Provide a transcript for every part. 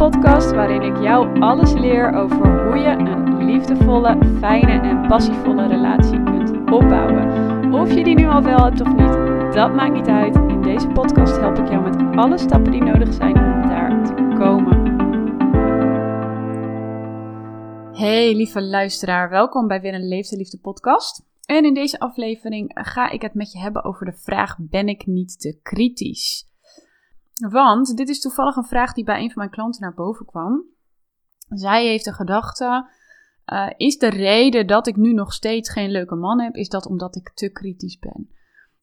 podcast waarin ik jou alles leer over hoe je een liefdevolle, fijne en passievolle relatie kunt opbouwen. Of je die nu al wel hebt of niet, dat maakt niet uit. In deze podcast help ik jou met alle stappen die nodig zijn om daar te komen. Hey lieve luisteraar, welkom bij weer een Leefde Liefde podcast. En in deze aflevering ga ik het met je hebben over de vraag: ben ik niet te kritisch? Want dit is toevallig een vraag die bij een van mijn klanten naar boven kwam. Zij heeft de gedachte: uh, is de reden dat ik nu nog steeds geen leuke man heb, is dat omdat ik te kritisch ben?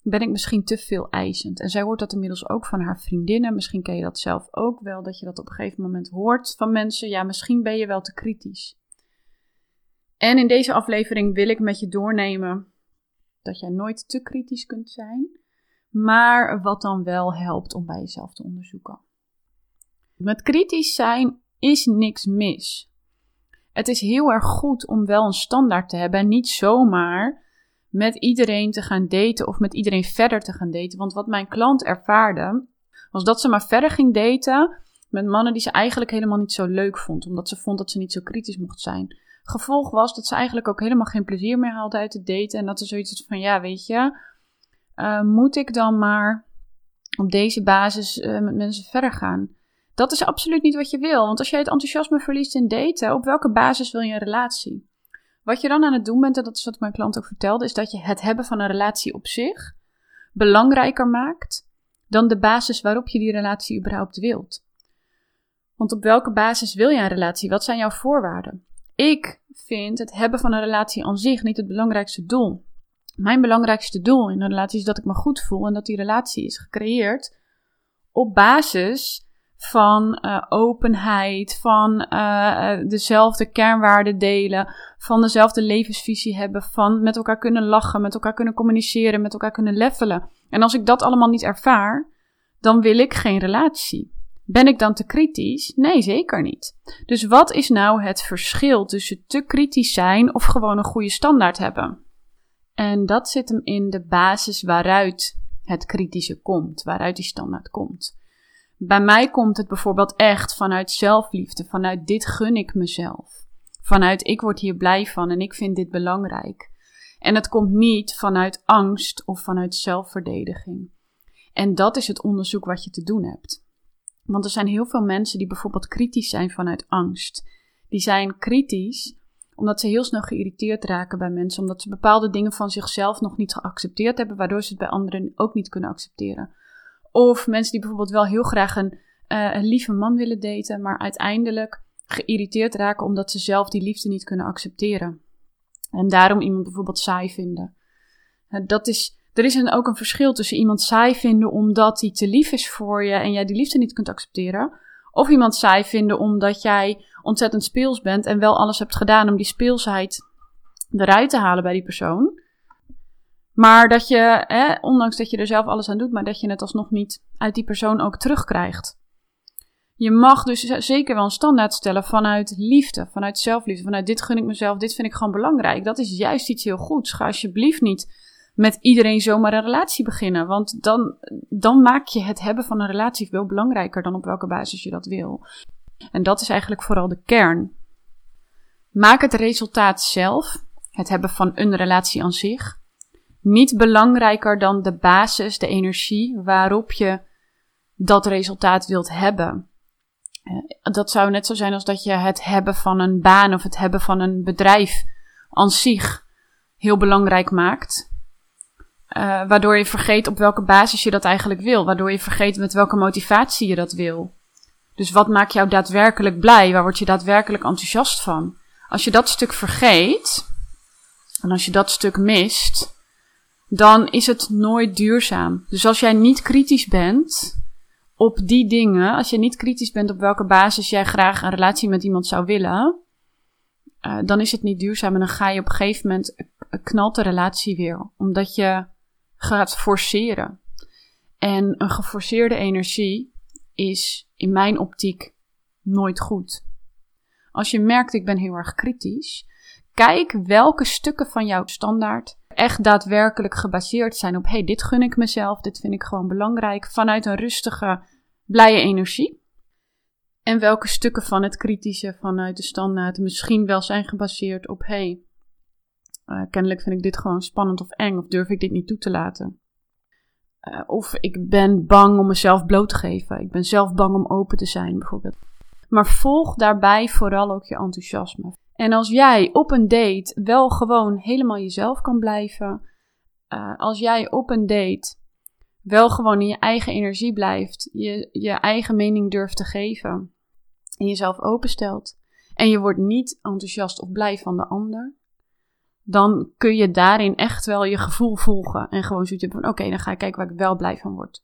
Ben ik misschien te veel eisend? En zij hoort dat inmiddels ook van haar vriendinnen. Misschien ken je dat zelf ook wel, dat je dat op een gegeven moment hoort van mensen. Ja, misschien ben je wel te kritisch. En in deze aflevering wil ik met je doornemen dat jij nooit te kritisch kunt zijn maar wat dan wel helpt om bij jezelf te onderzoeken. Met kritisch zijn is niks mis. Het is heel erg goed om wel een standaard te hebben en niet zomaar met iedereen te gaan daten of met iedereen verder te gaan daten. Want wat mijn klant ervaarde, was dat ze maar verder ging daten met mannen die ze eigenlijk helemaal niet zo leuk vond, omdat ze vond dat ze niet zo kritisch mocht zijn. Gevolg was dat ze eigenlijk ook helemaal geen plezier meer haalde uit het daten en dat ze zoiets had van, ja, weet je, uh, moet ik dan maar op deze basis uh, met mensen verder gaan? Dat is absoluut niet wat je wil. Want als jij het enthousiasme verliest in daten, op welke basis wil je een relatie? Wat je dan aan het doen bent, en dat is wat mijn klant ook vertelde, is dat je het hebben van een relatie op zich belangrijker maakt dan de basis waarop je die relatie überhaupt wilt. Want op welke basis wil je een relatie? Wat zijn jouw voorwaarden? Ik vind het hebben van een relatie aan zich niet het belangrijkste doel. Mijn belangrijkste doel in een relatie is dat ik me goed voel en dat die relatie is gecreëerd op basis van uh, openheid, van uh, dezelfde kernwaarden delen, van dezelfde levensvisie hebben, van met elkaar kunnen lachen, met elkaar kunnen communiceren, met elkaar kunnen levelen. En als ik dat allemaal niet ervaar, dan wil ik geen relatie. Ben ik dan te kritisch? Nee, zeker niet. Dus wat is nou het verschil tussen te kritisch zijn of gewoon een goede standaard hebben? En dat zit hem in de basis waaruit het kritische komt, waaruit die standaard komt. Bij mij komt het bijvoorbeeld echt vanuit zelfliefde, vanuit dit gun ik mezelf. Vanuit ik word hier blij van en ik vind dit belangrijk. En het komt niet vanuit angst of vanuit zelfverdediging. En dat is het onderzoek wat je te doen hebt. Want er zijn heel veel mensen die bijvoorbeeld kritisch zijn vanuit angst. Die zijn kritisch omdat ze heel snel geïrriteerd raken bij mensen, omdat ze bepaalde dingen van zichzelf nog niet geaccepteerd hebben, waardoor ze het bij anderen ook niet kunnen accepteren. Of mensen die bijvoorbeeld wel heel graag een, uh, een lieve man willen daten, maar uiteindelijk geïrriteerd raken omdat ze zelf die liefde niet kunnen accepteren. En daarom iemand bijvoorbeeld saai vinden. Uh, dat is, er is een, ook een verschil tussen iemand saai vinden omdat hij te lief is voor je en jij die liefde niet kunt accepteren. Of iemand saai vinden omdat jij ontzettend speels bent en wel alles hebt gedaan om die speelsheid eruit te halen bij die persoon. Maar dat je, hè, ondanks dat je er zelf alles aan doet, maar dat je het alsnog niet uit die persoon ook terugkrijgt. Je mag dus zeker wel een standaard stellen vanuit liefde, vanuit zelfliefde, vanuit dit gun ik mezelf, dit vind ik gewoon belangrijk. Dat is juist iets heel goeds. Ga alsjeblieft niet met iedereen zomaar een relatie beginnen, want dan, dan maak je het hebben van een relatie veel belangrijker dan op welke basis je dat wil. En dat is eigenlijk vooral de kern. Maak het resultaat zelf, het hebben van een relatie aan zich, niet belangrijker dan de basis, de energie waarop je dat resultaat wilt hebben. Eh, dat zou net zo zijn als dat je het hebben van een baan of het hebben van een bedrijf aan zich heel belangrijk maakt. Uh, waardoor je vergeet op welke basis je dat eigenlijk wil. Waardoor je vergeet met welke motivatie je dat wil. Dus wat maakt jou daadwerkelijk blij? Waar word je daadwerkelijk enthousiast van? Als je dat stuk vergeet, en als je dat stuk mist, dan is het nooit duurzaam. Dus als jij niet kritisch bent op die dingen, als je niet kritisch bent op welke basis jij graag een relatie met iemand zou willen, uh, dan is het niet duurzaam en dan ga je op een gegeven moment knalt de relatie weer, omdat je gaat forceren. En een geforceerde energie is in mijn optiek nooit goed. Als je merkt, ik ben heel erg kritisch, kijk welke stukken van jouw standaard echt daadwerkelijk gebaseerd zijn op: hey, dit gun ik mezelf, dit vind ik gewoon belangrijk, vanuit een rustige, blije energie. En welke stukken van het kritische vanuit de standaard misschien wel zijn gebaseerd op: hey, uh, kennelijk vind ik dit gewoon spannend of eng, of durf ik dit niet toe te laten. Uh, of ik ben bang om mezelf bloot te geven. Ik ben zelf bang om open te zijn, bijvoorbeeld. Maar volg daarbij vooral ook je enthousiasme. En als jij op een date wel gewoon helemaal jezelf kan blijven, uh, als jij op een date wel gewoon in je eigen energie blijft, je, je eigen mening durft te geven en jezelf openstelt en je wordt niet enthousiast of blij van de ander, dan kun je daarin echt wel je gevoel volgen en gewoon zoiets van oké, dan ga ik kijken waar ik wel blij van word.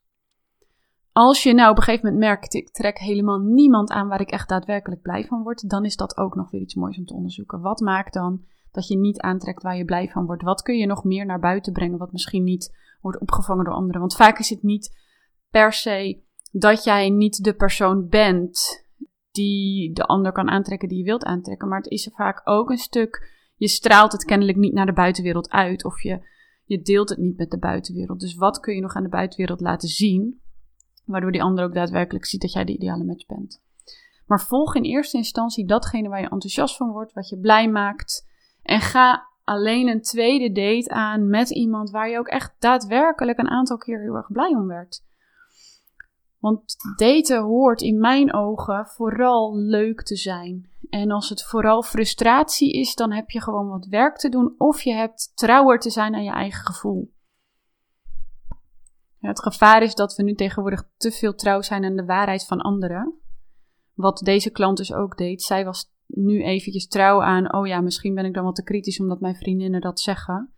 Als je nou op een gegeven moment merkt, ik trek helemaal niemand aan waar ik echt daadwerkelijk blij van word, dan is dat ook nog weer iets moois om te onderzoeken. Wat maakt dan dat je niet aantrekt waar je blij van wordt? Wat kun je nog meer naar buiten brengen wat misschien niet wordt opgevangen door anderen? Want vaak is het niet per se dat jij niet de persoon bent die de ander kan aantrekken die je wilt aantrekken, maar het is vaak ook een stuk, je straalt het kennelijk niet naar de buitenwereld uit of je, je deelt het niet met de buitenwereld. Dus wat kun je nog aan de buitenwereld laten zien, waardoor die ander ook daadwerkelijk ziet dat jij de ideale match bent? Maar volg in eerste instantie datgene waar je enthousiast van wordt, wat je blij maakt. En ga alleen een tweede date aan met iemand waar je ook echt daadwerkelijk een aantal keer heel erg blij om werd. Want daten hoort in mijn ogen vooral leuk te zijn. En als het vooral frustratie is, dan heb je gewoon wat werk te doen of je hebt trouwer te zijn aan je eigen gevoel. het gevaar is dat we nu tegenwoordig te veel trouw zijn aan de waarheid van anderen. Wat deze klant dus ook deed. Zij was nu eventjes trouw aan, oh ja, misschien ben ik dan wat te kritisch omdat mijn vriendinnen dat zeggen.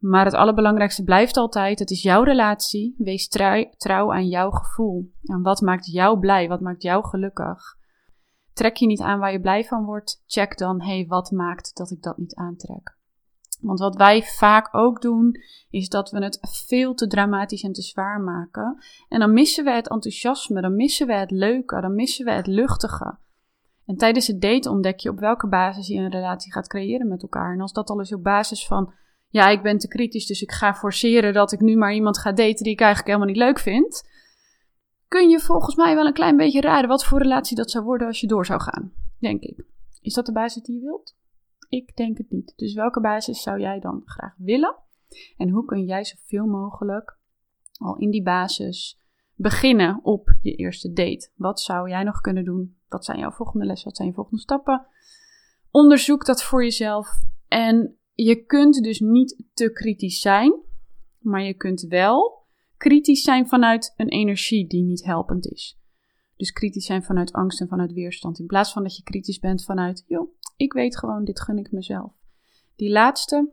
Maar het allerbelangrijkste blijft altijd: het is jouw relatie. Wees trouw, aan jouw gevoel. En wat maakt jou blij? Wat maakt jou gelukkig? Trek je niet aan waar je blij van wordt? Check dan: hé, hey, wat maakt dat ik dat niet aantrek? Want wat wij vaak ook doen, is dat we het veel te dramatisch en te zwaar maken. En dan missen we het enthousiasme, dan missen we het leuke, dan missen we het luchtige. En tijdens het daten ontdek je op welke basis je een relatie gaat creëren met elkaar. En als dat al is op basis van, ja, ik ben te kritisch, dus ik ga forceren dat ik nu maar iemand ga daten die ik eigenlijk helemaal niet leuk vind. Kun je volgens mij wel een klein beetje raden wat voor relatie dat zou worden als je door zou gaan, denk ik. Is dat de basis die je wilt? Ik denk het niet. Dus welke basis zou jij dan graag willen? En hoe kun jij zoveel mogelijk al in die basis beginnen op je eerste date? Wat zou jij nog kunnen doen? Wat zijn jouw volgende lessen? Wat zijn je volgende stappen? Onderzoek dat voor jezelf. En je kunt dus niet te kritisch zijn, maar je kunt wel kritisch zijn vanuit een energie die niet helpend is. Dus kritisch zijn vanuit angst en vanuit weerstand. In plaats van dat je kritisch bent vanuit, joh, ik weet gewoon, dit gun ik mezelf. Die laatste,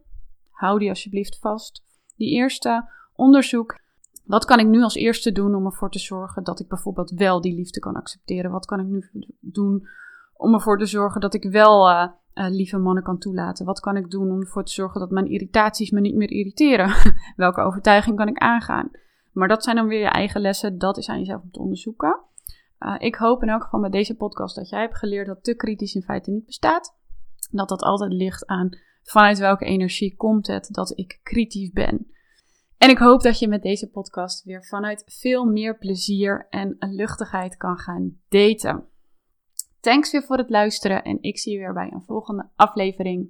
hou die alsjeblieft vast. Die eerste, onderzoek. Wat kan ik nu als eerste doen om ervoor te zorgen dat ik bijvoorbeeld wel die liefde kan accepteren? Wat kan ik nu doen om ervoor te zorgen dat ik wel uh, lieve mannen kan toelaten? Wat kan ik doen om ervoor te zorgen dat mijn irritaties me niet meer irriteren? Welke overtuiging kan ik aangaan? Maar dat zijn dan weer je eigen lessen. Dat is aan jezelf om te onderzoeken. Uh, ik hoop in elk geval met deze podcast dat jij hebt geleerd dat te kritisch in feite niet bestaat. Dat dat altijd ligt aan vanuit welke energie komt het dat ik kritisch ben. En ik hoop dat je met deze podcast weer vanuit veel meer plezier en luchtigheid kan gaan daten. Thanks weer voor het luisteren en ik zie je weer bij een volgende aflevering.